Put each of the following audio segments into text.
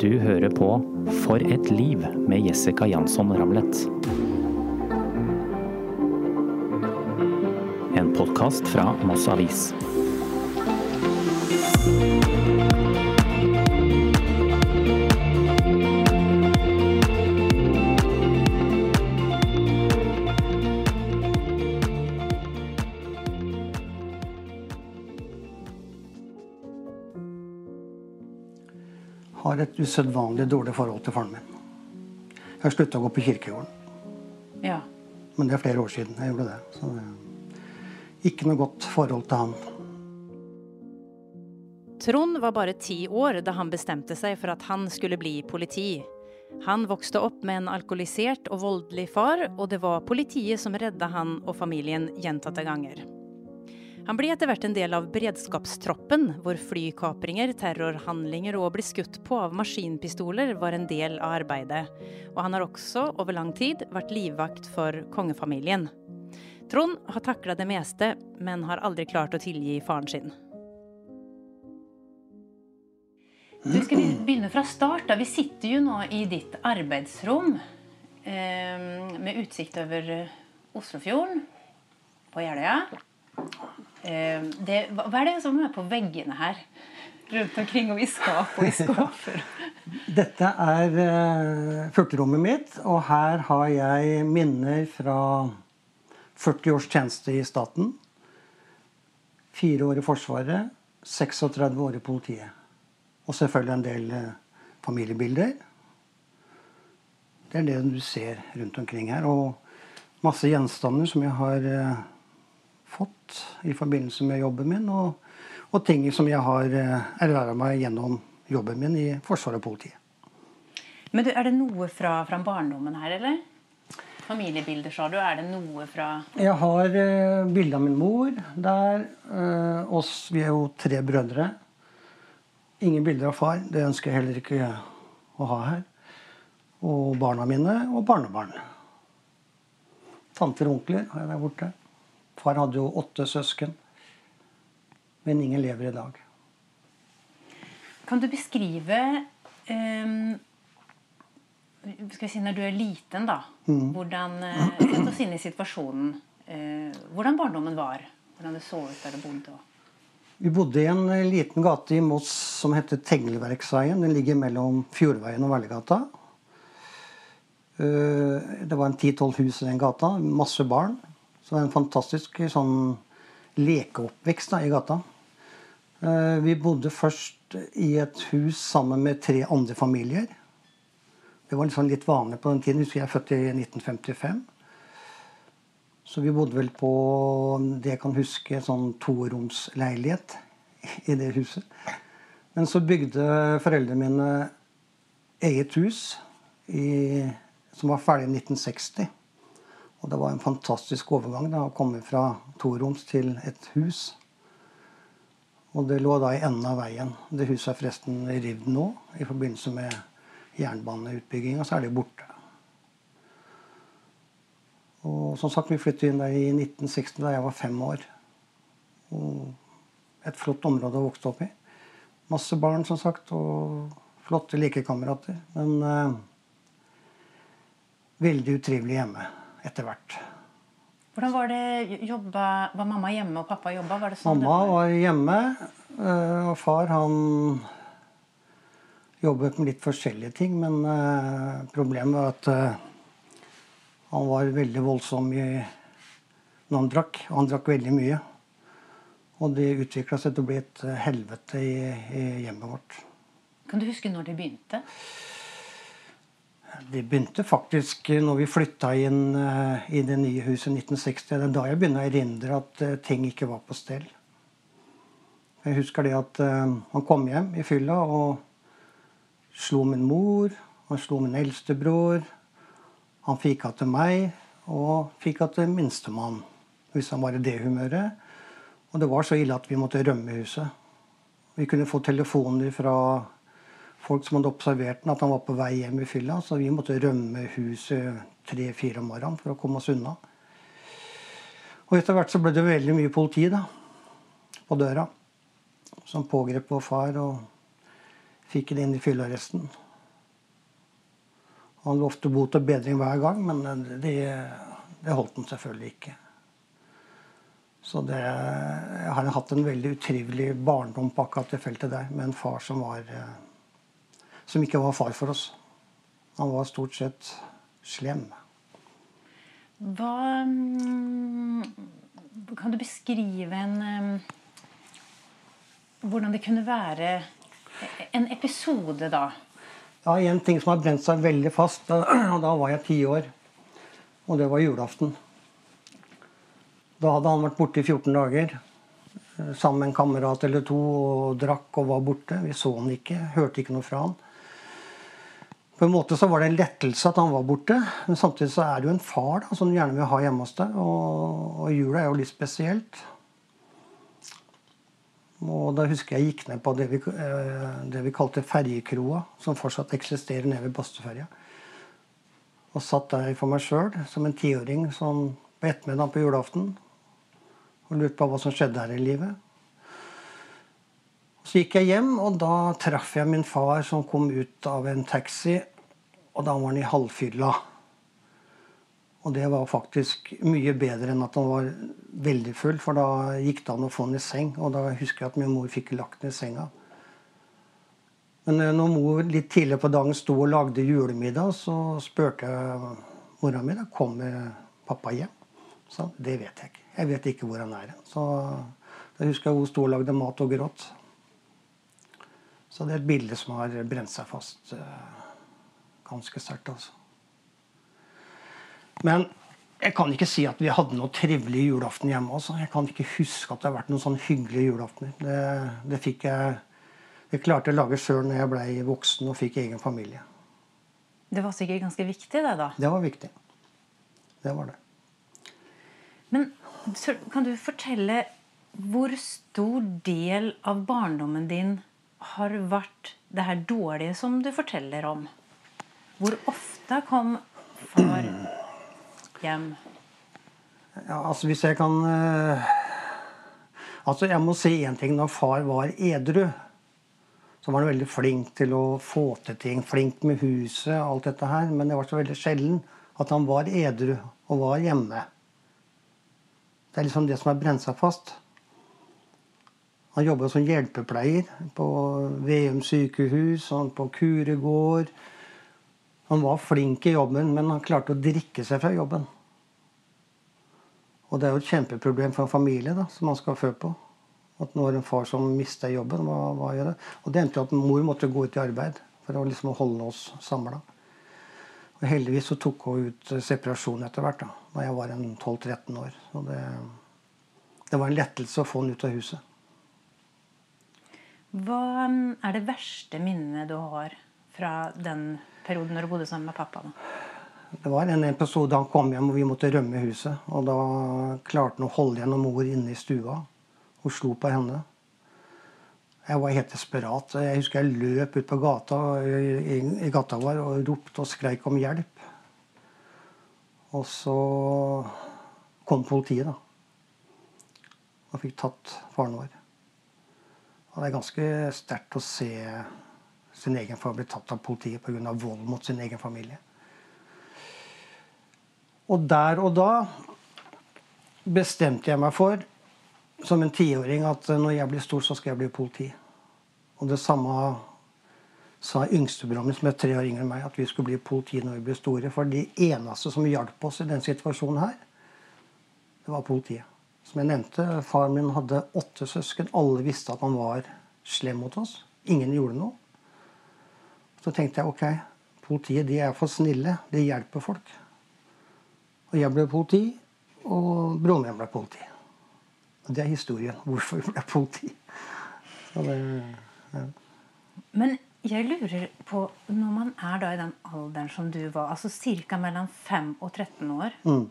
Du hører på For et liv med Jessica Jansson Ramlet. En podkast fra Moss Avis. Et usedvanlig dårlig forhold til faren min. Jeg har slutta å gå på kirkegården. Ja. Men det er flere år siden jeg gjorde det. Så ikke noe godt forhold til han. Trond var bare ti år da han bestemte seg for at han skulle bli politi. Han vokste opp med en alkoholisert og voldelig far, og det var politiet som redda han og familien gjentatte ganger. Han ble etter hvert en del av beredskapstroppen, hvor flykapringer, terrorhandlinger og å bli skutt på av maskinpistoler var en del av arbeidet. Og han har også over lang tid vært livvakt for kongefamilien. Trond har takla det meste, men har aldri klart å tilgi faren sin. Du skal vi begynne fra start. da. Vi sitter jo nå i ditt arbeidsrom eh, med utsikt over Oslofjorden på Jeløya. Eh, det, hva er det som er på veggene her? Rundt omkring og i skap og i skuffer. Dette er uh, furterommet mitt, og her har jeg minner fra 40 års tjeneste i staten. Fire år i Forsvaret, 36 år i politiet. Og selvfølgelig en del uh, familiebilder. Det er det du ser rundt omkring her. Og masse gjenstander som jeg har uh, fått i forbindelse med jobben min, og, og ting som jeg har uh, erverva meg gjennom jobben min i Forsvaret og politiet. Men du, er det noe fra, fra barndommen her, eller? Familiebilder, sa du. Er det noe fra Jeg har uh, bilde av min mor der. Uh, oss, vi er jo tre brødre. Ingen bilder av far. Det ønsker jeg heller ikke å ha her. Og barna mine og barnebarn. Tanter og onkler har jeg der borte. Far hadde jo åtte søsken. Men ingen lever i dag. Kan du beskrive um, skal vi si Når du er liten, da. Hvordan, uh, Sett oss inn i situasjonen. Uh, hvordan barndommen var. Hvordan det så ut der du bodde. Vi bodde i en eh, liten gate i Moss som heter Tengelverksveien. Den ligger mellom Fjordveien og Verlegata. Eh, Det var en 10-12 hus i den gata. Masse barn. Så det var en fantastisk sånn lekeoppvekst da, i gata. Eh, Vi bodde først i et hus sammen med tre andre familier. Det var liksom litt vanlig på den tiden. Jeg er født i 1955. Så vi bodde vel på det jeg kan huske, sånn toromsleilighet i det huset. Men så bygde foreldrene mine eget hus i, som var ferdig i 1960. Og det var en fantastisk overgang da, å komme fra toroms til et hus. Og det lå da i enden av veien. Det huset er forresten revet nå i forbindelse med jernbaneutbygginga, så er det borte. Og som sagt, vi flyttet inn der i 1960 da jeg var fem år. Og et flott område å vokse opp i. Masse barn, som sagt, og flotte lekekamerater. Men eh, veldig utrivelig hjemme etter hvert. Hvordan var det jobba Var mamma hjemme og pappa jobba? Var det sånn Mamma var hjemme, eh, og far han jobbet med litt forskjellige ting. Men eh, problemet var at eh, han var veldig voldsom i, når han drakk. Og han drakk veldig mye. Og det utvikla seg til å bli et helvete i, i hjemmet vårt. Kan du huske når det begynte? Det begynte faktisk når vi flytta inn eh, i det nye huset i 1960. Det er da jeg begynner å erindre at eh, ting ikke var på stell. Jeg husker det at eh, han kom hjem i fylla og slo min mor. Han slo min eldstebror. Han fika til meg og fika til minstemann hvis han var i det humøret. Og det var så ille at vi måtte rømme huset. Vi kunne få telefoner fra folk som hadde observert den, at han var på vei hjem i fylla. Så vi måtte rømme huset tre-fire om morgenen for å komme oss unna. Og etter hvert så ble det veldig mye politi da, på døra. Som pågrep vår far og fikk det inn i fyllearresten. Han lovte bot og bedring hver gang, men det, det holdt han selvfølgelig ikke. Så det, jeg har hatt en veldig utrivelig barndom på akkurat det feltet der, med en far som var som ikke var far for oss. Han var stort sett slem. Hva mm, Kan du beskrive en mm, Hvordan det kunne være en episode, da? Ja, En ting som har brent seg veldig fast, da, da var jeg ti år. Og det var julaften. Da hadde han vært borte i 14 dager eh, sammen med en kamerat eller to og drakk og var borte. Vi så han ikke, hørte ikke noe fra han. På en måte så var det en lettelse at han var borte, men samtidig så er det jo en far da, som du gjerne vil ha hjemme hos deg. Og, og jula er jo litt spesielt. Og da husker jeg gikk ned på det vi, eh, det vi kalte ferjekroa, som fortsatt eksisterer nede ved Bastøferja. Og satt der for meg sjøl som en tiåring sånn på ettermiddagen på julaften og lurte på hva som skjedde her i livet. Så gikk jeg hjem, og da traff jeg min far som kom ut av en taxi. Og da var han i halvfylla. Og det var faktisk mye bedre enn at han var veldig full, for da gikk det an å få han i seng. Og da husker jeg at min mor fikk lagt han i senga. Men eh, når mor litt tidligere på dagen sto og lagde julemiddag, så spurte jeg mora mi da kommer pappa hjem. Så det vet jeg ikke. Jeg vet ikke hvor han er. Så da husker jeg hun sto og lagde mat og gråt. Så det er et bilde som har brent seg fast uh, ganske sterkt. altså. Men jeg kan ikke si at vi hadde noe trivelig julaften hjemme. Altså. Jeg kan ikke huske at det har vært noen sånn hyggelige julaftener. Det, det fikk jeg det klarte jeg å lage sjøl når jeg ble voksen og fikk egen familie. Det var sikkert ganske viktig, det, da? Det var viktig. Det var det. Men kan du fortelle hvor stor del av barndommen din har vært det her dårlige som du forteller om? Hvor ofte kom far hjem? Ja, altså Hvis jeg kan uh, Altså Jeg må si én ting. Når far var edru, så var han veldig flink til å få til ting. Flink med huset og alt dette her. Men det var så veldig sjelden at han var edru og var hjemme. Det er liksom det som har brent seg fast. Han jobba som hjelpepleier på Veum sykehus, på Kuregård. Han var flink i jobben, men han klarte å drikke seg fra jobben. Og det er jo et kjempeproblem for en familie da, som han skal fø på. At nå har en far som mista jobben, hva, hva gjør det? Og det endte jo at mor måtte gå ut i arbeid for å liksom holde oss samla. Og heldigvis så tok hun ut separasjon etter hvert, da da jeg var 12-13 år. Så det, det var en lettelse å få han ut av huset. Hva er det verste minnet du har fra den perioden når du bodde sammen med pappa? Da? Det var en episode han kom hjem og vi måtte rømme huset. Og da klarte han å holde igjen mor inne i stua. Hun slo på henne. Jeg var helt desperat. Jeg husker jeg løp ut på gata i, i gata vår og ropte og skreik om hjelp. Og så kom politiet, da. Og fikk tatt faren vår. Og det er ganske sterkt å se sin egen far bli tatt av politiet pga. vold mot sin egen familie. Og der og da bestemte jeg meg for, som en tiåring, at når jeg blir stor, så skal jeg bli politi. Og det samme sa yngstebroren min, som er tre år yngre enn meg, at vi skulle bli politi når vi ble store. For de eneste som hjalp oss i den situasjonen her, det var politiet. Som jeg nevnte, far min hadde åtte søsken. Alle visste at han var slem mot oss. Ingen gjorde noe. Så tenkte jeg ok, politiet de er for snille. De hjelper folk. Og jeg ble politi, og broren min ble politi. Og det er historien. Hvorfor vi ble politi. Det, ja. Men jeg lurer på, når man er da i den alderen som du var, altså ca. mellom 5 og 13 år mm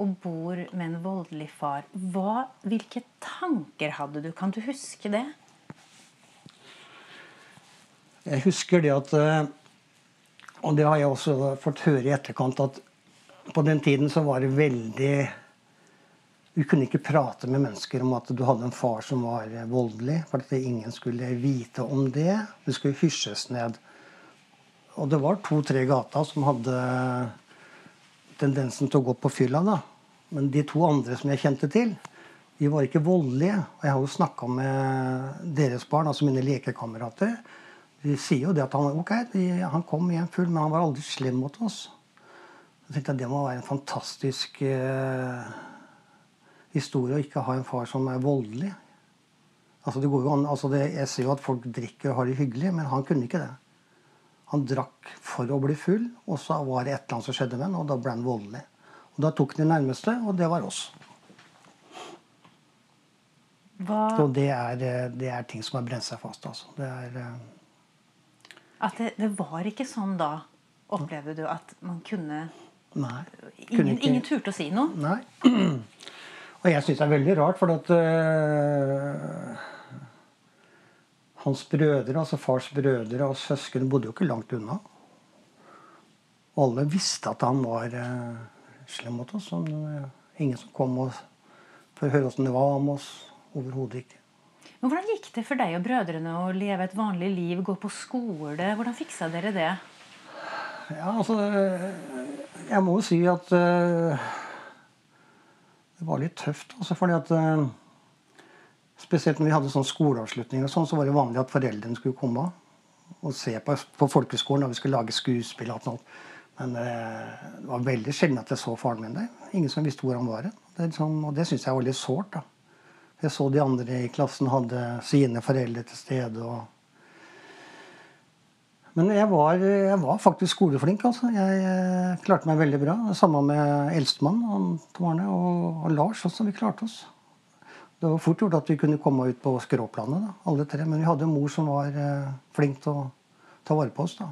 og bor med en voldelig far. Hva, hvilke tanker hadde du? Kan du huske det? Jeg husker det at eh, Og det har jeg også fått høre i etterkant, at på den tiden så var det veldig Du kunne ikke prate med mennesker om at du hadde en far som var voldelig. For at ingen skulle vite om det. Det skulle hysjes ned. og det var to-tre gater som hadde tendensen til å gå på fylla. da. Men de to andre som jeg kjente til, de var ikke voldelige. Og jeg har jo snakka med deres barn, altså mine lekekamerater. De sier jo det at han, okay, de, han kom hjem full, men han var aldri slem mot oss. Jeg tenkte at Det må være en fantastisk eh, historie å ikke ha en far som er voldelig. Altså det går jo an, altså det, Jeg ser jo at folk drikker og har det hyggelig, men han kunne ikke det. Han drakk for å bli full, og så var det et eller annet som skjedde med ham, og da ble han voldelig. Da tok han de nærmeste, og det var oss. Hva, Og det er, eh, det er ting som har brent seg fast. altså. Det er... eh, at det, det var ikke sånn da, opplevde du, at man kunne Nei. Ingen, ikke- ingen turte å si noe? Nei. Og jeg syns det er veldig rart, for at uh, Hans brødre, altså fars brødre og søsken, bodde jo ikke langt unna. Alle visste at han var øh, slem mot oss. Som, ingen som kom og, for å høre åssen det var med oss. Overhodet ikke. Men Hvordan gikk det for deg og brødrene å leve et vanlig liv, gå på skole? Hvordan fiksa dere det? Ja, altså Jeg må jo si at uh, det var litt tøft. Altså, fordi at uh, Spesielt når vi hadde sånn skoleavslutning, og sånn, så var det vanlig at foreldrene skulle komme og se på, på folkeskolen når vi skulle lage skuespill. og alt. Men øh, det var veldig sjelden at jeg så faren min der. Ingen som visste hvor han var. Det liksom, og det syns jeg var litt sårt. da. Jeg så de andre i klassen hadde sine foreldre til stede. og men jeg var, jeg var faktisk skoleflink. altså. Jeg jeg, klarte meg veldig bra. Samme med eldstemann Tom Arne, og, og Lars også. Vi klarte oss. Det var fort gjort at vi kunne komme ut på skråplanet, da, alle tre. Men vi hadde en mor som var eh, flink til å ta vare på oss. da.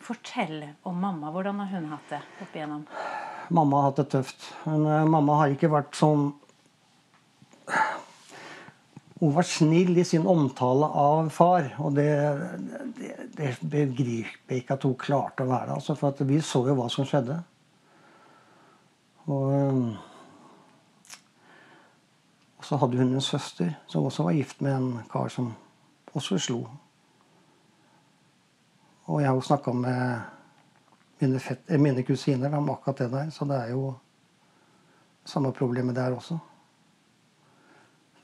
Fortell om mamma. Hvordan har hun hatt det opp igjennom? Mamma har hatt det tøft. Men uh, mamma har ikke vært sånn Hun var snill i sin omtale av far, og det, det, det begriper jeg ikke at hun klarte å være. Altså, for vi så jo hva som skjedde. Og, eh, og så hadde hun en søster som også var gift med en kar som også slo. Og jeg har jo snakka med mine, fett, eh, mine kusiner om akkurat det der, så det er jo samme problemet der også.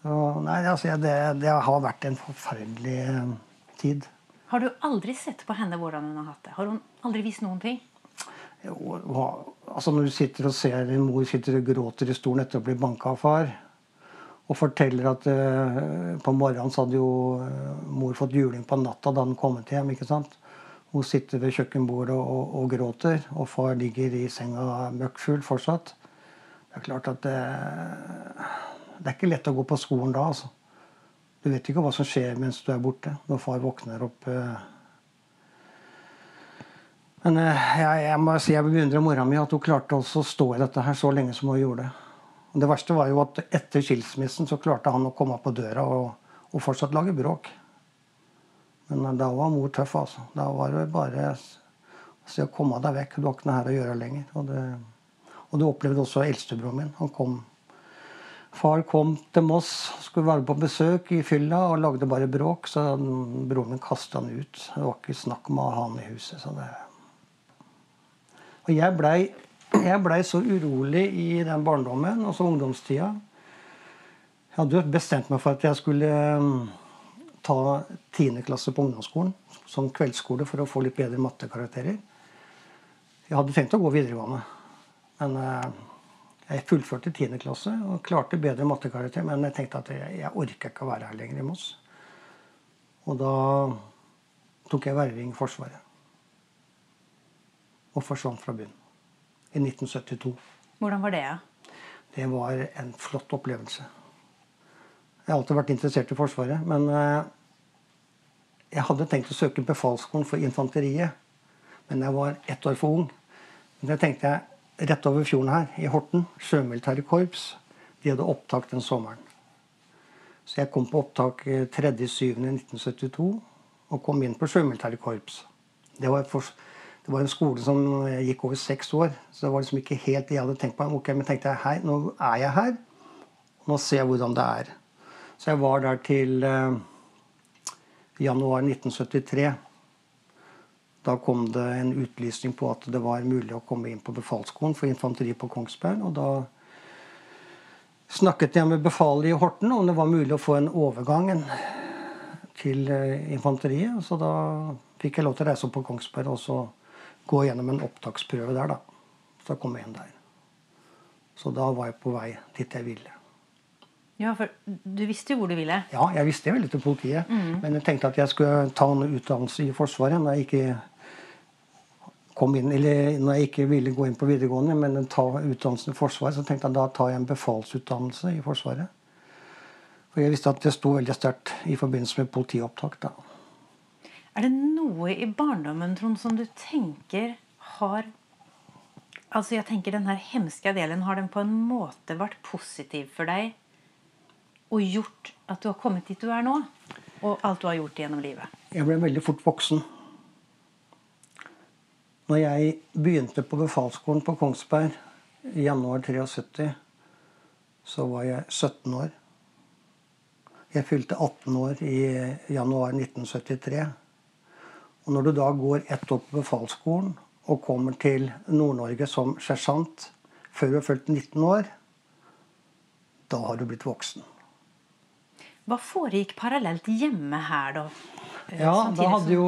Så, nei, altså, det, det har vært en forferdelig eh, tid. Har du aldri sett på henne hvordan hun har hatt det? Har hun aldri vist noen ting? Jo, altså Når du sitter og ser din mor sitter og gråter i stolen etter å bli banka av far, og forteller at uh, på morgenen så hadde jo mor fått juling på natta da han kom hjem. ikke sant? Hun sitter ved kjøkkenbordet og, og, gråter, og far ligger i senga møkkfull fortsatt. Det er klart at det, det er ikke lett å gå på skolen da. altså. Du vet ikke hva som skjer mens du er borte, når far våkner opp. eh. Men eh, jeg, jeg må si jeg beundrer mora mi at hun klarte å stå i dette her så lenge som hun gjorde. Og det verste var jo at etter skilsmissen så klarte han å komme på døra og, og fortsatt lage bråk. Men eh, da var mor tøff, altså. Da var det bare å se å komme deg vekk. Du har ikke noe her å gjøre lenger. Og det, og det opplevde også eldstebroren min. Han kom Far kom til Moss, skulle være på besøk i fylla og lagde bare bråk. Så broren min kasta han ut. Det var ikke snakk om å ha han i huset. Så det... Og jeg blei jeg ble så urolig i den barndommen, altså ungdomstida. Jeg hadde jo bestemt meg for at jeg skulle mm, ta 10. klasse på ungdomsskolen som kveldsskole for å få litt bedre mattekarakterer. Jeg hadde tenkt å gå videregående, men eh, jeg fullførte 10. klasse og klarte bedre mattekarakter, men jeg tenkte at jeg, jeg orker ikke å være her lenger i Moss. Og da tok jeg verving i Forsvaret. Og forsvant fra byen. I 1972. Hvordan var det? Det var en flott opplevelse. Jeg har alltid vært interessert i Forsvaret, men eh, jeg hadde tenkt å søke befalsskolen for infanteriet. Men jeg var ett år for ung. Men det tenkte jeg rett over fjorden her, i Horten, sjømilitære korps. De hadde opptak den sommeren. Så jeg kom på opptak eh, 3.7.1972 og kom inn på sjømilitære korps. Det var, for, det var en skole som eh, gikk over seks år, så det var liksom ikke helt det jeg hadde tenkt på. Ok, men tenkte jeg, hei, nå er jeg her. Nå ser jeg hvordan det er. Så jeg var der til eh, januar 1973. Da kom det en utlysning på at det var mulig å komme inn på befalsskolen for infanteri på Kongsberg. Og da snakket jeg med befalet i Horten om det var mulig å få en overgang til eh, infanteriet. Så da fikk jeg lov til å reise opp på Kongsberg og så gå gjennom en opptaksprøve der, da. Så da kom jeg inn der. Så da var jeg på vei dit jeg ville. Ja, for du visste jo hvor du ville. Ja, jeg visste jeg ville til politiet. Men jeg tenkte at jeg skulle ta en utdannelse i Forsvaret når jeg ikke kom inn, eller når jeg ikke ville gå inn på videregående, men ta utdannelsen i Forsvaret, så tenkte jeg da tar jeg en befalsutdannelse i Forsvaret. For jeg visste at det sto veldig sterkt i forbindelse med politiopptak. da. Er det noe i barndommen Trond, som du tenker har Altså jeg tenker Den her hemske delen, har den på en måte vært positiv for deg? Og gjort at du har kommet dit du er nå? Og alt du har gjort gjennom livet? Jeg ble veldig fort voksen. Når jeg begynte på befalsskolen på Kongsberg i januar 73, så var jeg 17 år. Jeg fylte 18 år i januar 1973. Og når du da går ett år på befalsskolen og kommer til Nord-Norge som sersjant før du har fylt 19 år, da har du blitt voksen. Hva foregikk parallelt hjemme her, da? Eh, Ja, da hadde jo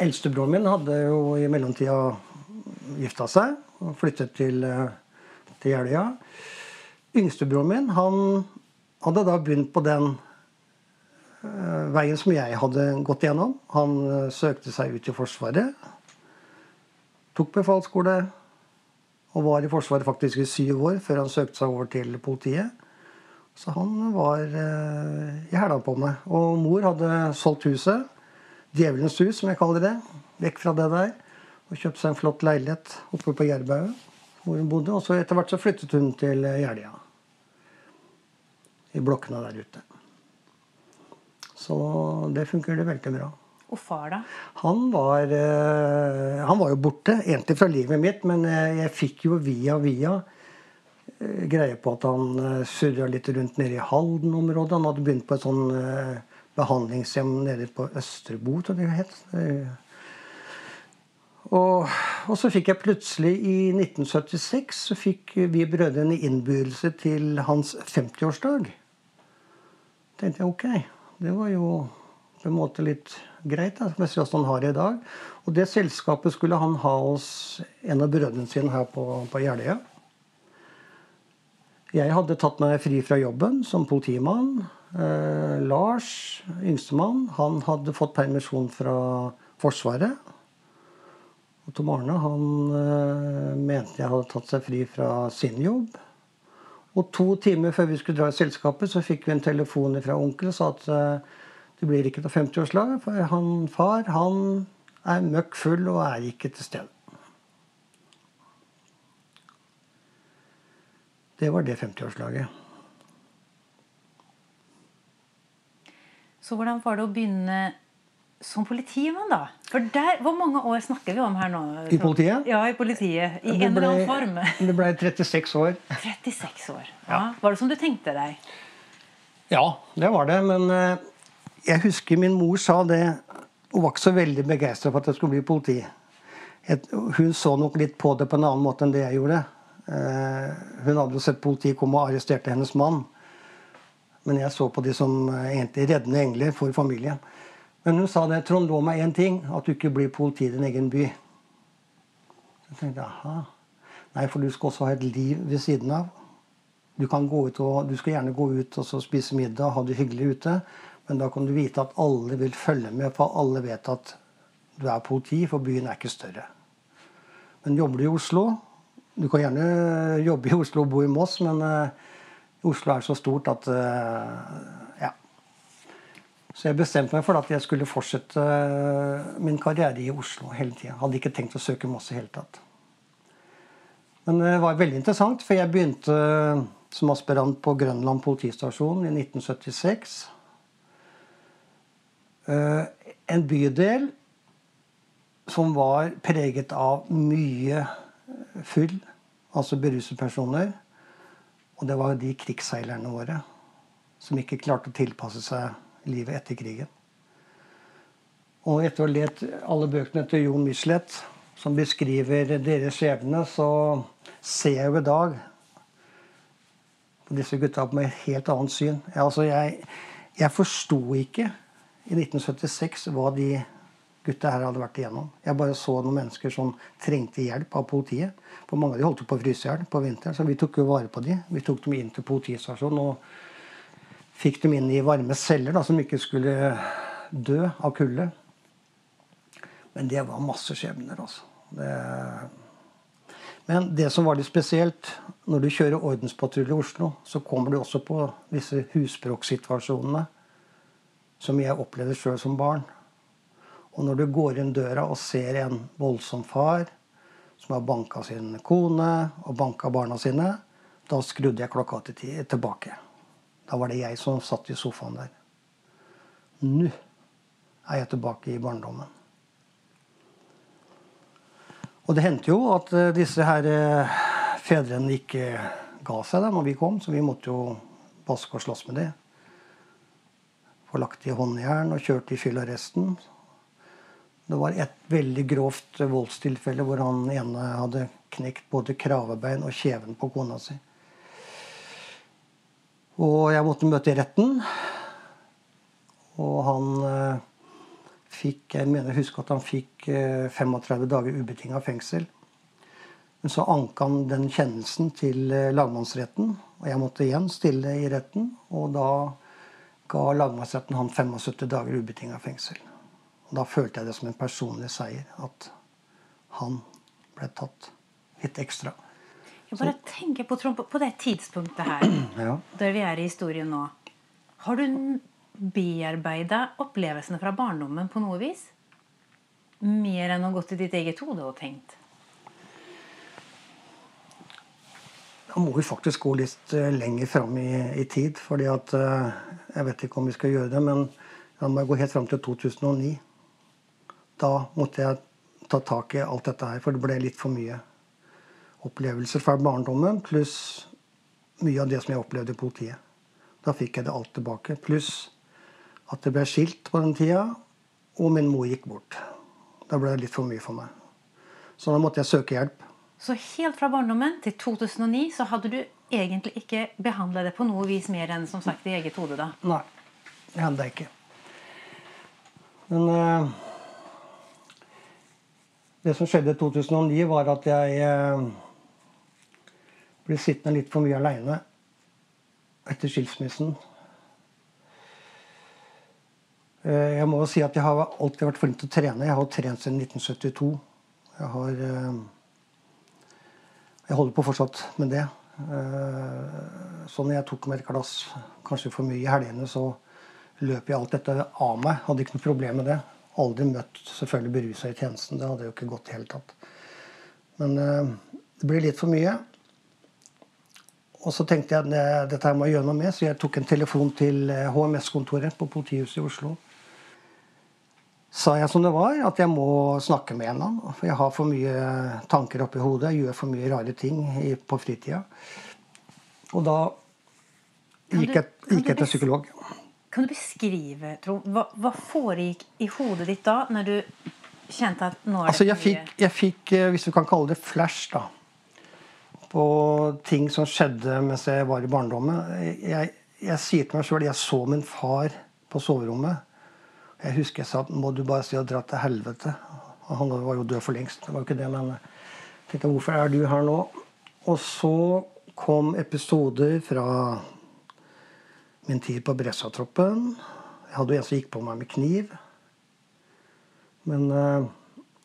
Eldstebroren min hadde jo i mellomtida gifta seg og flyttet til, eh, til Jeløya. Yngstebroren min han hadde da begynt på den eh, veien som jeg hadde gått gjennom. Han eh, søkte seg ut i Forsvaret. Tok befalsskole og var i Forsvaret faktisk i syv år før han søkte seg over til politiet. Så han var eh, i hæla på meg. Og mor hadde solgt huset. Djevelens hus, som jeg kaller det. Vekk fra det der. Og kjøpte seg en flott leilighet oppe på Jærbauget, hvor hun bodde. Og så etter hvert så flyttet hun til eh, Jeløya. I blokkene der ute. Så det funker det veldig bra. Og far, da? Han var, eh, han var jo borte, egentlig fra livet mitt, men jeg, jeg fikk jo via via eh, greie på at han uh, surra litt rundt nede i Halden-området. Han hadde begynt på et sånn eh, behandlingshjem nede på Østerbo, tror jeg det het. Eh, Og, og så fikk jeg plutselig, i 1976, så fikk vi brødrene innbydelse til hans 50-årsdag. tenkte jeg ok, det var jo på en måte litt greit, da, med hvordan han har det i dag. Og det selskapet skulle han ha hos en av brødrene sine her på, på Jeløya. Jeg hadde tatt meg fri fra jobben som politimann. Eh, Lars, yngstemann, han hadde fått permisjon fra Forsvaret. Og Tom Arne han eh, mente jeg hadde tatt seg fri fra sin jobb. Og to timer før vi skulle dra i selskapet, så fikk vi en telefon fra onkel og sa at eh, det blir ikke noe 50-årslag, for han far han er møkk full og er ikke til stede. Det var det 50-årslaget. Så hvordan var det å begynne som politimann, da? For der, Hvor mange år snakker vi om her nå? I politiet? Ja, i politiet. I Det en eller annen form. Det ble 36 år. 36 år. Ja. Var det som du tenkte deg? Ja, det var det. Men eh, jeg husker min mor sa det Hun var ikke så veldig begeistra for at jeg skulle bli politi. Hun så nok litt på det på en annen måte enn det jeg gjorde. Eh, hun hadde jo sett politiet komme og arresterte hennes mann. Men jeg så på de som eh, egentlig reddende engler for familien. Men hun sa det, Trond, lå meg én ting. At du ikke blir politi i din egen by. Så tenkte jeg, aha. Nei, for du skal også ha et liv ved siden av. Du, kan gå ut og, du skal gjerne gå ut og spise middag ha det hyggelig ute, men da kan du vite at alle vil følge med, for alle vet at du er politi, for byen er ikke større. Men jobber du i Oslo Du kan gjerne jobbe i Oslo og bo i Moss, men eh, Oslo er så stort at eh, Ja. Så jeg bestemte meg for at jeg skulle fortsette eh, min karriere i Oslo hele tida. Hadde ikke tenkt å søke Moss i hele tatt. Men det var veldig interessant, for jeg begynte som aspirant på Grønland politistasjon i 1976. Eh, En bydel som var preget av mye fyll, altså beruset personer. Og det var de krigsseilerne våre som ikke klarte å tilpasse seg livet etter krigen. Og etter å ha lest alle bøkene til Jon Michelet, som beskriver deres skjebne, så ser jeg jo i dag på disse gutta med et helt annet syn. Jeg, altså, jeg, jeg forsto ikke i 1976 hva de gutta her hadde vært igjennom. Jeg bare så noen mennesker som trengte hjelp av politiet. For mange av de holdt på å fryse i hjel på vinteren, så vi tok jo vare på de. Vi tok dem inn til politistasjonen og fikk dem inn i varme celler da, som ikke skulle dø av kulde. Men det var masse skjebner, altså. Det... Men det som var litt spesielt, når du kjører ordenspatrulje i Oslo, så kommer du også på disse husbråksituasjonene som jeg opplevde sjøl som barn. Og når du går inn døra og ser en voldsom far som har banka sin kone og banka barna sine, da skrudde jeg klokka til tilbake. Da var det jeg som satt i sofaen der. Nå er jeg tilbake i barndommen. Og det hendte jo at eh, disse her eh, fedrene ikke ga seg da vi kom, så vi måtte jo vaske og slåss med dem. Få lagt i håndjern og kjørt i fyllearresten. Det var et veldig grovt voldstilfelle hvor han ene hadde knekt både kravebein og kjeven på kona si. Og jeg måtte møte i retten. Og han eh, fikk Jeg mener husk at han fikk 35 eh, dager ubetinga fengsel. Men så anka han den kjennelsen til eh, lagmannsretten, og jeg måtte igjen stille i retten. Og da ga lagmannsretten han 75 dager ubetinga fengsel. Og da følte jeg det som en personlig seier at han ble tatt litt ekstra. Jeg bare Så, tenker på, på, det tidspunktet her, ja. der vi er i historien nå. Har du bearbeida opplevelsene fra barndommen på noe vis? Mer enn å gå til ditt eget hode og tenkt? Da må vi faktisk gå litt uh, lenger fram i, i, tid. fordi at uh, Jeg vet ikke om vi skal gjøre det, men da må jeg gå helt fram til 2009 da måtte jeg ta tak i alt dette her, for det ble litt for mye opplevelser fra barndommen, pluss mye av det som jeg opplevde i politiet. Da fikk jeg det alt tilbake. Pluss at det ble skilt på den tida, og min mor gikk bort. Da ble det litt for mye for meg. Så da måtte jeg søke hjelp. Så helt fra barndommen til 2009 så hadde du egentlig ikke behandla det på noe vis mer enn som sagt i eget hode? da? Nei, det hadde jeg ikke. Men... Uh, det som skjedde i 2009, var at jeg eh, ble sittende litt for mye aleine etter skilsmissen. Eh, jeg må jo si at jeg har alltid vært flink til å trene. Jeg har trent siden 1972. Jeg har eh, Jeg holder på fortsatt med det. Så når jeg tok meg et glass kanskje for mye i helgene, så løp jeg alt dette av meg. Hadde ikke noe problem med det aldri møtt selvfølgelig berusa i tjenesten. Det hadde jo ikke gått i hele tatt. Men uh, det blir litt for mye. Og så tenkte jeg at dette her må jeg gjøre noe med, så jeg tok en telefon til HMS-kontoret eh, på politihuset i Oslo. Sa jeg som det var, at jeg må snakke med en eller annen. For jeg har for mye tanker oppi hodet. Jeg gjør for mye rare ting på fritida. Og da gikk jeg, gikk jeg til psykolog. Kan du beskrive Trond, hva, hva foregikk i hodet ditt da, når du kjente at nå er det altså, jeg fikk, jeg fikk, eh, hvis du kan kalle det flash, da, på ting som skjedde mens jeg var i barndommen. Jeg, jeg, sier til meg sjøl jeg så min far på soverommet. Jeg husker jeg sa må du bare si og dra til helvete. Og Han var jo død for lengst. Det var jo ikke det, men jeg tenkte hvorfor er du her nå? Og så kom episoder fra min tid på Bressatroppen. Jeg hadde jo en som gikk på meg med kniv. Men uh,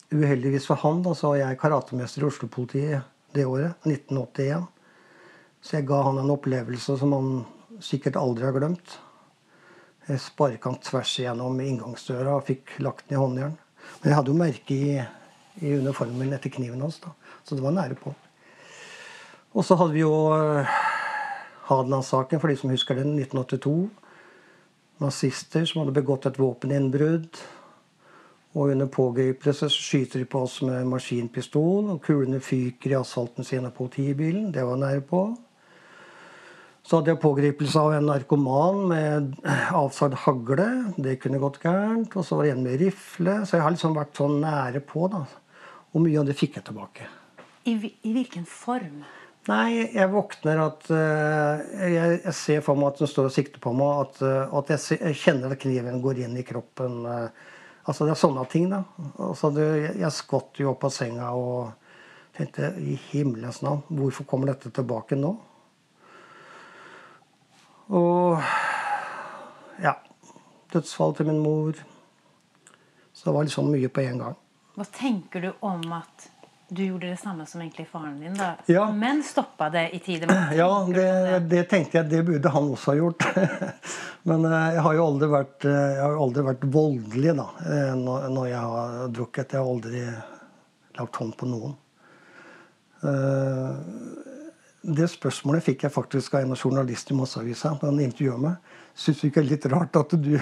uheldigvis for han da, så var jeg karatemester i Oslo-politiet det året, 1981. Så jeg ga han en opplevelse som han sikkert aldri har glemt. Jeg sparka han tvers igjennom inngangsdøra og fikk lagt den i håndjern. Men jeg hadde jo merke i, i uniformen etter kniven hans, da. så det var nære på. Og så hadde vi jo uh, Hadeland-saken, for de som husker den, 1982. Nazister som hadde begått et våpeninnbrudd. Og under pågripelse skyter de på oss med maskinpistol, og kulene fyker i asfalten siden av politibilen. Det var nære på. Så hadde jeg pågripelse av en narkoman med avsagd hagle. Det kunne gått gærent. Og så var det en med rifle. Så jeg har liksom vært sånn nære på. da. Og mye av det fikk jeg tilbake. I, I hvilken form? Nei, jeg våkner at uh, jeg, jeg, ser for meg at hun står og sikter på meg. At, uh, at jeg, jeg, kjenner at kniven går inn i kroppen. Uh, altså Det er sånne ting. da. Altså, det, jeg skvatt jo opp av senga og tenkte i himmelens navn, hvorfor kommer dette tilbake nå? Og ja. Dødsfall til min mor. Så det var liksom mye på en gang. Hva tenker du om at du gjorde det samme som egentlig faren din, da. Ja. Men stoppa det i tide. Ja, det, det, tenkte jeg. Det burde han også ha gjort. Men eh, jeg har jo aldri vært, eh, aldri vært voldelig da, eh, når jeg har drukket. Jeg har aldri lagt hånd på noen. Det spørsmålet fikk jeg faktisk av en journalist i Masseavisa. han intervjuet meg. Syns du ikke det er litt rart at du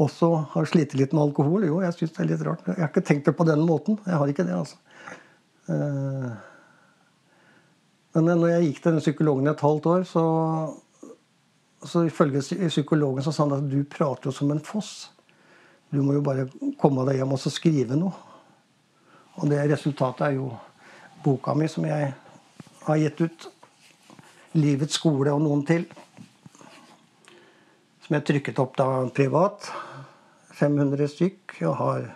også har slitt litt med alkohol? Jo, jeg syns det er litt rart. Jeg har ikke tenkt det på den måten. Jeg har ikke det, altså. Eh, men når jeg gikk til den psykologen i et halvt år, så, så ifølge psykologen så sa han at du prater jo som en foss. Du må jo bare komme deg hjem og så skrive noe. Og det resultatet er jo boka mi som jeg har gitt ut. 'Livets skole og noen til'. Som jeg trykket opp da privat. 500 stykk. Og har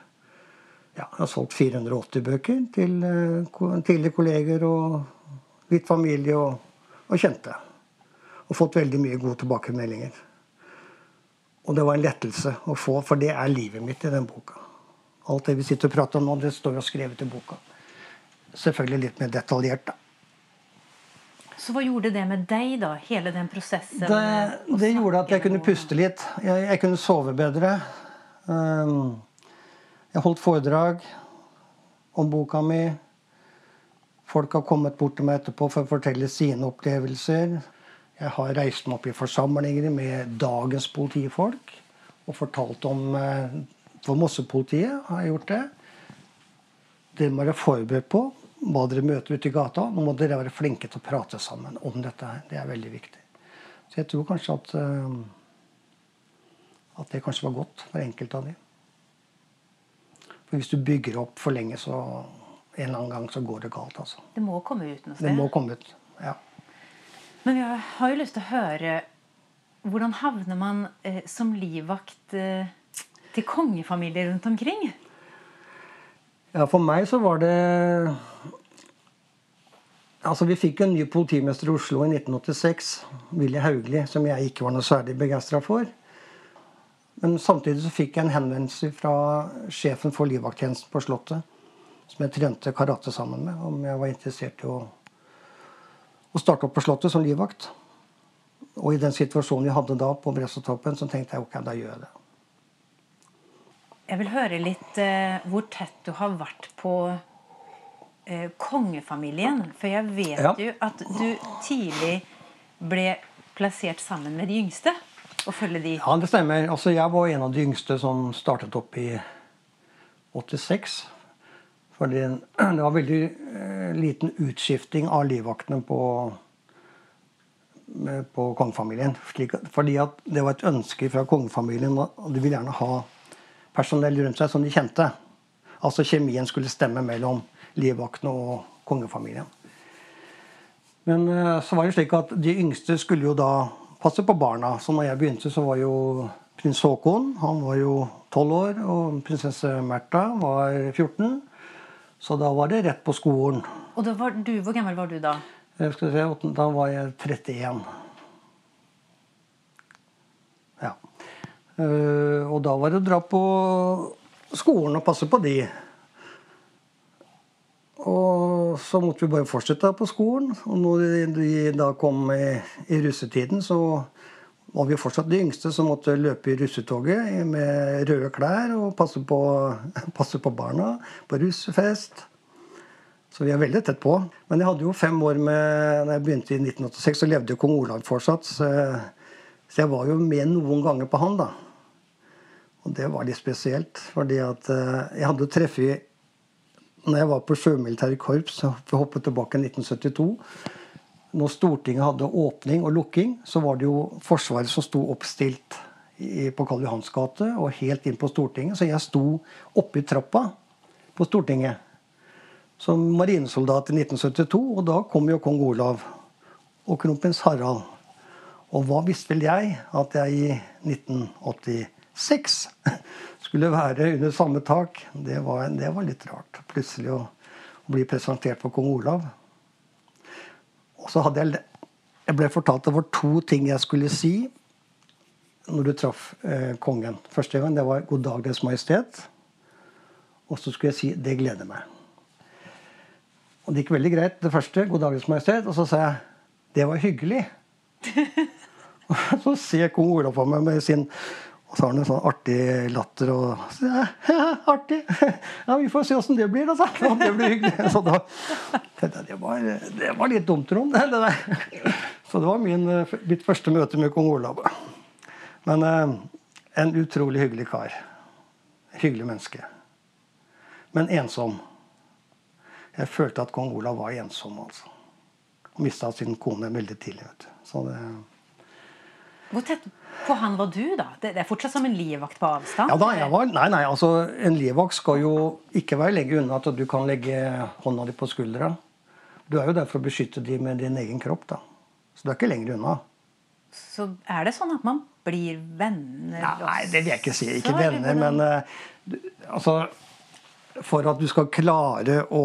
ja, jeg har solgt 480 bøker til uh, tidligere kolleger og litt familie og, og, kjente. Og fått veldig mye gode tilbakemeldinger. Og det var en lettelse å få, for det er livet mitt i den boka. Alt det vi sitter og prater om nå, det står jo skrevet i boka. Selvfølgelig litt mer detaljert, da. Så hva gjorde det med deg, da? Hele den prosessen? Det, det gjorde at jeg kunne puste litt. Jeg, jeg kunne sove bedre. Um, jeg holdt foredrag om boka mi. Folk har kommet bort til meg etterpå for å fortelle sine opplevelser. Jeg har reist meg opp i forsamlinger med dagens politifolk og fortalt om eh, For Mossepolitiet har jeg gjort det. Dere må være forberedt på hva dere møter ute i gata. Nå må dere være flinke til å prate sammen om dette. Det er veldig viktig. Så jeg tror kanskje at, eh, at det kanskje var godt for enkelte av dem. For hvis du bygger opp for lenge, så en eller annen gang så går det galt. altså. Det må komme ut noe sted? Det må komme ut, ja. Men jeg har jo lyst til å høre Hvordan havner man eh, som livvakt eh, til kongefamilier rundt omkring? Ja, for meg så var det Altså, Vi fikk en ny politimester i Oslo i 1986, Willy Hauglie, som jeg ikke var noe særlig begeistra for. Men samtidig så fikk jeg en henvendelse fra sjefen for livvakttjenesten på Slottet, som jeg trente karate sammen med, om jeg var interessert i å, å starte opp på Slottet som livvakt. Og i den situasjonen vi hadde da på Bressetoppen, så tenkte jeg ok, da gjør jeg det. Jeg vil høre litt eh, hvor tett du har vært på eh, kongefamilien. For jeg vet ja. jo at du tidlig ble plassert sammen med de yngste å følge de? Ja, det stemmer. Altså, jeg var en av de yngste som startet opp i 86. Fordi det var veldig eh, liten utskifting av livvaktene på, på kongefamilien. Fordi det var et ønske fra kongefamilien og de ville gjerne ha personell rundt seg som de kjente. Altså kjemien skulle stemme mellom livvaktene og kongefamilien. Men eh, så var det slik at de yngste skulle jo da passe på barna. Så når jeg begynte, så var jo prins Haakon han var jo 12 år, og prinsesse Märtha var 14. Så da var det rett på skolen. Og du, Hvor gammel var du da? Jeg skal se, Da var jeg 31. Ja. Eh, og da var det å dra på skolen og passe på de. Og så måtte vi bare fortsette på skolen. Og når vi da kom i, i russetiden, så var vi fortsatt de yngste som måtte løpe i russetoget med røde klær og passe på, passe på barna på russefest. Så vi er veldig tett på. Men jeg hadde jo fem år med når jeg begynte i 1986, så levde jo kong Olav fortsatt. Så, så, jeg var jo med noen ganger på han, da. Og det var litt spesielt. Fordi at eh, jeg hadde treffet når jeg var på sjømilitære korps, for å hoppe tilbake i 1972, når Stortinget hadde åpning og lukking, så var det jo Forsvaret som sto oppstilt på Karl Johans gate og helt inn på Stortinget. Så jeg sto oppe i trappa på Stortinget som marinesoldat i 1972. Og da kom jo kong Olav og kronprins Harald. Og hva visste vel jeg at jeg i 1986 skulle være under samme tak? Det var, det var litt rart. Plutselig å, å bli presentert for kong Olav. Og så hadde jeg Jeg ble fortalt det var to ting jeg skulle si når du traff eh, kongen. Første gang det var 'God dag, Deres Majestet'. Og så skulle jeg si 'Det gleder meg'. Og det gikk veldig greit, det første. 'God dag, Deres Majestet'. Og så sa jeg 'Det var hyggelig'. Og så ser kong Olav på meg med sin og så har han en sånn artig latter og så, ja, ja, artig. Ja, vi får se åssen det blir, da. Ja, Det blir hyggelig. Så da det var, det var litt dumt, Trond. Det, det så det var min, mitt første møte med kong Olav. Men eh, en utrolig hyggelig kar. Hyggelig menneske. Men ensom. Jeg følte at kong Olav var ensom, altså. Og mista sin kone veldig tidlig. vet du. Så det... Hvor tett på han var du, da? Det er fortsatt som en livvakt på avstand? Ja da, jeg var, nei, nei, altså En livvakt skal jo ikke være lenger unna at du kan legge hånda di på skuldra. Du er jo der for å beskytte de med din egen kropp. da. Så du er ikke lenger unna. Så er det sånn at man blir venner Nei, det vil jeg ikke si. Ikke venner, men uh, altså For at du skal klare å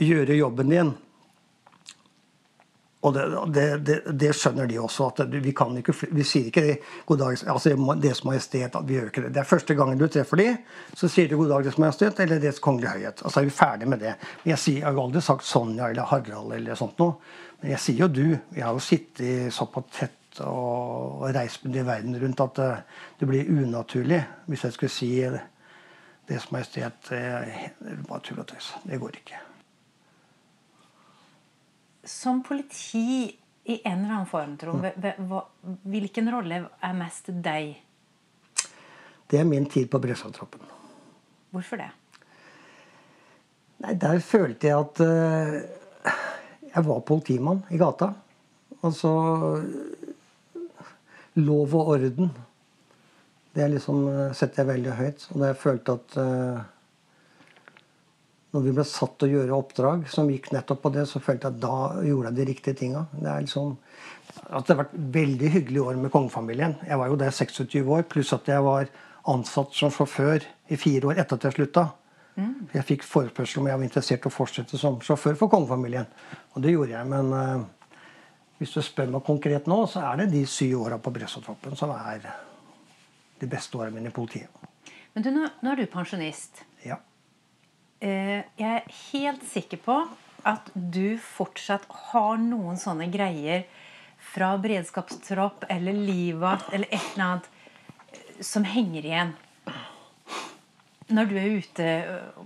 gjøre jobben din og det, det, det, det, skjønner de også. at vi, kan ikke, vi sier ikke 'God dag, altså Deres Majestet'. vi gjør ikke Det Det er første gangen du treffer de, så sier du 'God dag, Deres Majestet' eller 'Deres Kongelige Høyhet'. Altså er vi ferdig med det. Men jeg, sier, jeg har aldri sagt Sonja eller Harald eller sånt noe. Men jeg sier jo 'du'. Vi har jo sittet såpass tett og, og reist med i verden rundt at det, det, blir unaturlig hvis jeg skulle si 'Deres Majestet'. Det er bare tull og tøys. Det går ikke som politi i en eller annen form, Trond, hvilken rolle er mest deg? Det er min tid på Bresjatroppen. Hvorfor det? Nei, Der følte jeg at uh, jeg var politimann i gata. Altså Lov og orden. Det liksom, uh, setter jeg veldig høyt. Og da jeg følte at uh, når vi ble satt til å gjøre oppdrag som gikk nettopp på det, så følte jeg at da gjorde jeg de riktige tinga. Det, liksom, at det har vært veldig hyggelige år med kongefamilien. Jeg var jo der 26 år, pluss at jeg var ansatt som sjåfør i fire år etter at jeg slutta. Mm. Jeg fikk forespørsel om jeg var interessert i å fortsette som sjåfør for kongefamilien. Og det gjorde jeg. Men uh, hvis du spør meg konkret nå, så er det de syv åra på Brøstadtroppen som er de beste årene mine i politiet. Men du, nå, nå er du pensjonist. Ja. Eh, jeg er helt sikker på at du fortsatt har noen sånne greier fra beredskapstropp eller livvakt eller et eller annet eh, som henger igjen. Når du er ute,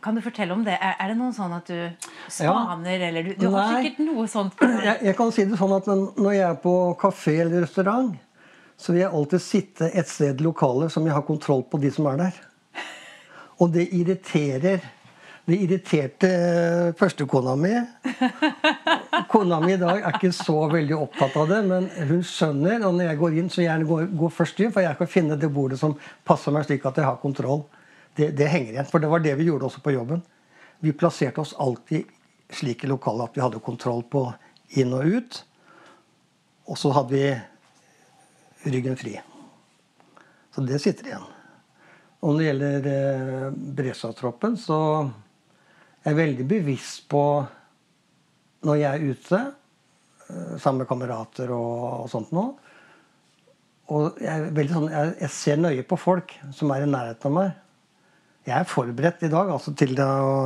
kan du fortelle om det? Er, er det noen sånn at du spaner, ja. eller du, du har sikkert noe sånt? Jeg, jeg, kan si det sånn at når jeg er på kafé eller restaurant, så vil jeg alltid sitte et sted i lokalet som jeg har kontroll på de som er der. Og det irriterer det irriterte eh, førstekona mi. Kona mi i dag er ikke så veldig opptatt av det, men hun skjønner. Og når jeg går inn, så gjerne går, går først inn, for jeg kan finne det bordet som passer meg slik at jeg har kontroll. Det, det, henger igjen. For det var det vi gjorde også på jobben. Vi plasserte oss alltid slik i lokalet at vi hadde kontroll på inn og ut. Og så hadde vi ryggen fri. Så det sitter igjen. Og når det gjelder eh, Bresjøtroppen, så jeg er veldig bevisst på når jeg er ute eh, sammen med kamerater og, og sånt noe. Og jeg, er veldig sånn, jeg, jeg, ser nøye på folk som er i nærheten av meg. Jeg er forberedt i dag altså til det å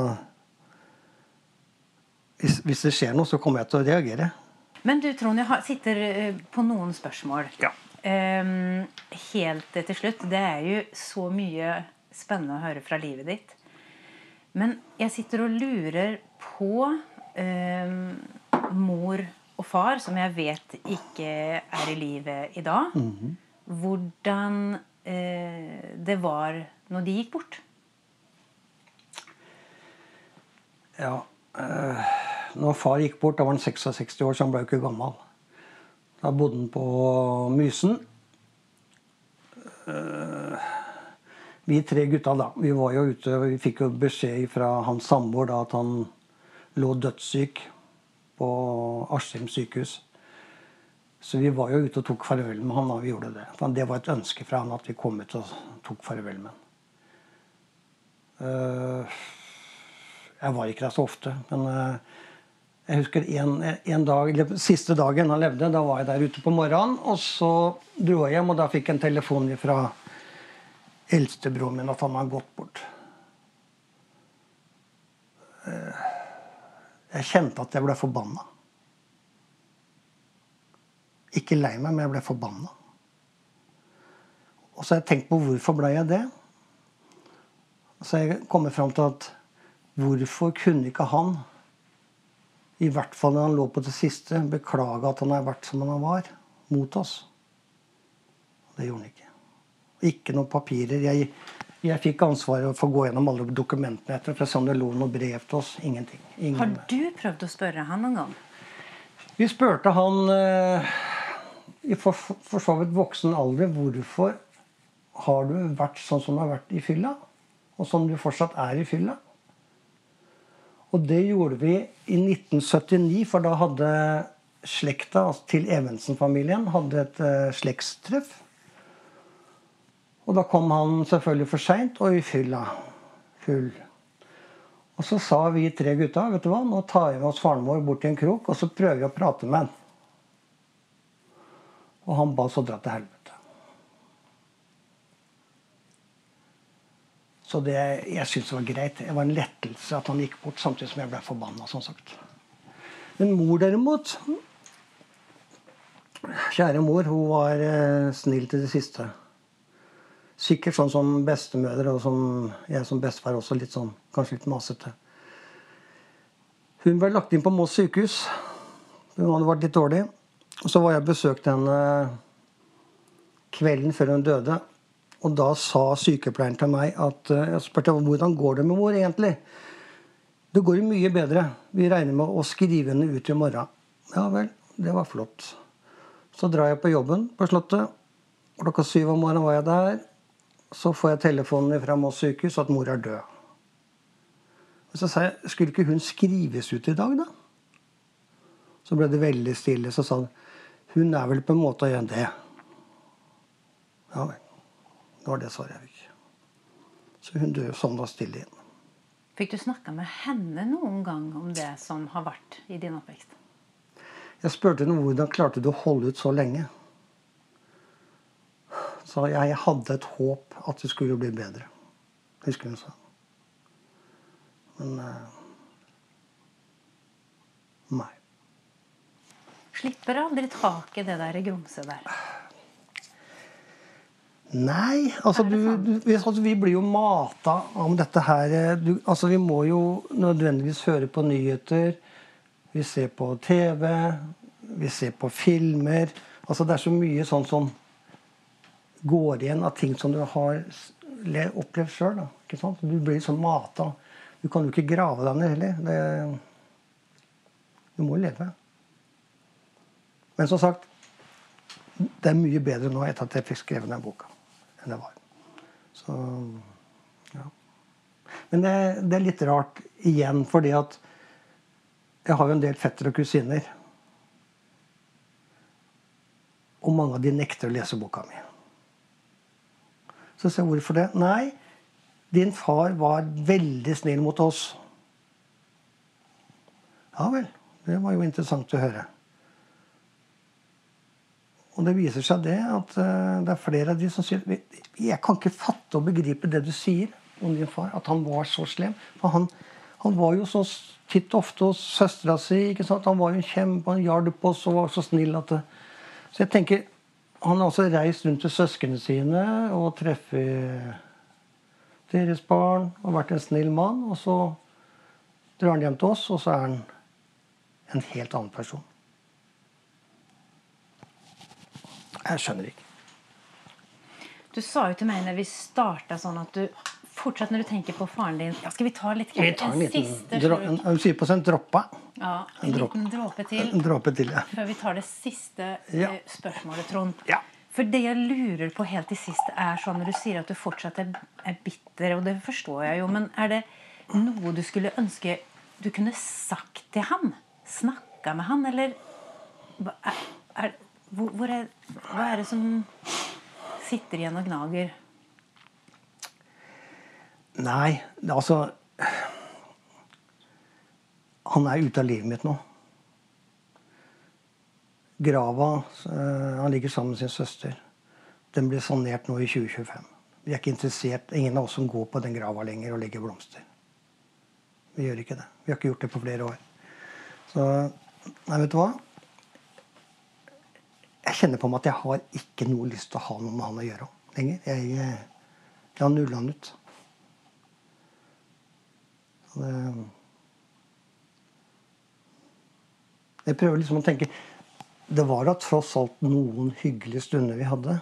hvis, hvis, det skjer noe, så kommer jeg til å reagere. Men du Trond, jeg sitter eh, på noen spørsmål. Ja. Um, helt til slutt. Det er jo så mye spennende å høre fra livet ditt. Men jeg sitter og lurer på eh, mor og far, som jeg vet ikke er i live i dag. Mm -hmm. Hvordan eh, det var når de gikk bort. Ja eh, når far gikk bort, da var han 66 år, så han ble jo ikke gammel. Da bodde han på Mysen. Eh, vi tre gutta, da, vi var jo ute vi fikk jo beskjed fra hans samboer da at han lå dødssyk på Askim sykehus. Så vi var jo ute og tok farvel med han da vi gjorde det. Det var et ønske fra han at vi kom ut og tok farvel med han. Eh, jeg var ikke der så ofte, men eh, jeg husker en, en dag, Siste dagen han levde, da var jeg der ute på morgenen. Og så dro jeg hjem, og da fikk jeg en telefon fra eldstebroren min at han hadde gått bort. Eh, jeg kjente at jeg ble forbanna. Ikke lei meg, men jeg ble forbanna. Og så har jeg tenkt på hvorfor ble jeg det. Så jeg kommet fram til at hvorfor kunne ikke han, i hvert fall når han lå på det siste, beklage at han har vært som han var mot oss? Det gjorde han ikke. Ikke noen papirer. Jeg, jeg fikk ansvaret for å gå gjennom alle dokumentene etter for å se om det lå noe brev til oss. Ingenting. Ingen. Har du prøvd å spørre han noen gang? Vi spurte han eh, i for, for, så vidt voksen alder hvorfor har du vært sånn som du har vært i fylla, og som du fortsatt er i fylla. Og det gjorde vi i 1979, for da hadde slekta altså til Evensen-familien hadde et uh, slektstreff. Og da kom han selvfølgelig for seint og i fylla. Full. Og så sa vi tre gutta vet du hva, nå tar vi med oss faren vår bort til en krok og så prøver vi å prate med han. Og han ba så dra til helvete. Så det, jeg syntes var greit. Det var en lettelse at han gikk bort, samtidig som jeg ble forbanna. Som sagt. Men mor derimot Kjære mor, hun var eh, snill til det siste. Sikkert sånn som bestemødre, og som jeg som bestefar også. litt sånn, Kanskje litt masete. Hun ble lagt inn på Moss sykehus. Hun hadde vært litt dårlig. Og så var jeg og besøkte henne kvelden før hun døde. Og da sa sykepleieren til meg at eh, Jeg spurte hvordan går det med mor egentlig. Det går jo mye bedre. Vi regner med å skrive henne ut i morgen. Ja vel, det var flott. Så drar jeg på jobben på Slottet. Klokka syv om morgenen var jeg der. Så får jeg telefonen fra Moss sykehus at mor er død. Og så sa jeg skulle ikke hun skrives ut i dag, da? Så ble det veldig stille. Så sa han hun er vel på en måte å gjøre det. Ja vel. Det var det svaret jeg fikk. Så hun døde sånn da stille inn. Fikk du snakka med henne noen gang om det som har vært i din oppvekst? Jeg spurte henne hvordan klarte du å holde ut så lenge. Så jeg hadde et håp at det skulle bli bedre. Husker hun sa. Men uh, nei. Slipper aldri tak i det der grumset der? Nei. Altså, du, du, altså, vi blir jo mata om dette her. Du, altså, vi må jo nødvendigvis høre på nyheter. Vi ser på TV. Vi ser på filmer. Altså, det er så mye sånn som går igjen av ting som du har opplevd sjøl. Du blir sånn mata. Du kan jo ikke grave deg ned heller. Det, du må jo leve. Men som sagt, det er mye bedre nå etter at jeg fikk skrevet den boka enn det var. Så, ja. Men det, det, er litt rart igjen, fordi at jeg har jo en del fettere og kusiner. Og mange av de nekter å lese boka mi. Så sier jeg hvorfor det? Nei, din far var veldig snill mot oss. Ja vel. Det var jo interessant å høre. Og det viser seg det at uh, det er flere av de som sier Jeg kan ikke fatte og begripe det du sier om din far. At han var så slem. For han, han var jo så titt og ofte hos søstera si. ikke sant? Han var jo en kjempe, han hjalp oss og var så snill at det, Så jeg tenker Han har altså reist rundt til søsknene sine og treffet deres barn og vært en snill mann. Og så drar han hjem til oss, og så er han en helt annen person. Jeg skjønner ikke. Du sa jo til meg når vi starta sånn at du fortsatt når du tenker på faren din ja, Skal vi ta litt Vi tar en en liten siste slurk? en 7 droppa. Ja, en en liten dråpe til En dråpe til, ja. før vi tar det siste Ja. eh, spørsmålet, Trond. Ja. For det jeg lurer på helt til sist, er sånn når du sier at du fortsatt er, er bitter, og det forstår jeg jo, men er det noe du skulle ønske du kunne sagt til han? Snakka med han, eller er, er, hvor, hvor er, hva er det som sitter igjen og gnager? Nei, altså Han er ute av livet mitt nå. Grava eh, Han ligger sammen med sin søster. Den blir sanert nå i 2025. Vi er ikke interessert, Ingen av oss som går på den grava lenger og legger blomster. Vi gjør ikke det. Vi har ikke gjort det på flere år. Så Nei, vet du hva? Jeg kjenner på meg at jeg har ikke noe lyst til å ha noe med han å gjøre lenger. Jeg, eh, jeg har nulla han ut. Jeg prøver liksom å tenke Det var da tross alt noen hyggelige stunder vi hadde.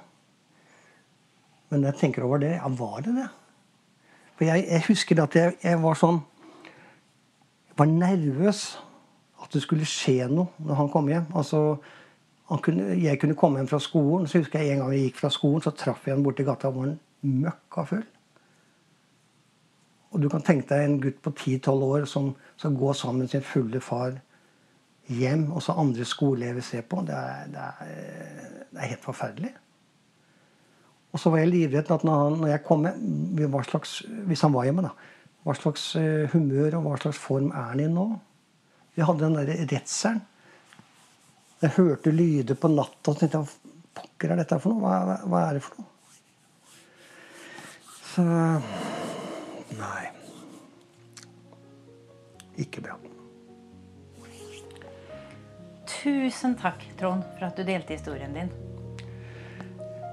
Men jeg tenker over det, ja, var det det? For jeg, jeg husker at jeg, jeg var sånn Jeg var nervøs at det skulle skje noe når han kom hjem. Altså, han kunne, jeg kunne komme hjem fra skolen. Så husker jeg en gang jeg gikk fra skolen, så traff jeg ham borti gata. og var møkka full. Og du kan tenke deg en gutt på 10-12 år som skal gå sammen med sin fulle far hjem, og så andre skoleelever ser på. Det er, det, er, det er helt forferdelig. Og så var jeg livredd at når, han, når jeg kom hjem, slags, hvis han var hjemme, da, hva slags eh, humør og hva slags form er han i nå? Vi hadde den derre redselen. Jeg hørte lyder på natta og tenkte hva pokker er dette for noe? Hva, hva, hva er det for noe? Så Nei. Ikke bra. Tusen takk, Trond, for at du delte historien din.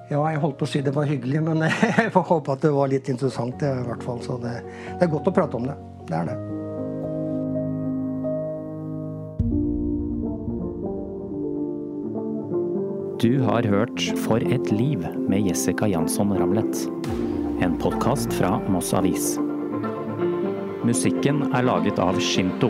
Ja, jeg holdt på å si det var hyggelig, men jeg får håpe at det var litt interessant. Det, i hvert fall. Så det, det er godt å prate om det. Det er det. Du har hørt For et liv med Jessica Jansson Ramlet. En podkast fra Moss Avis. Musikken er laget av Shinto.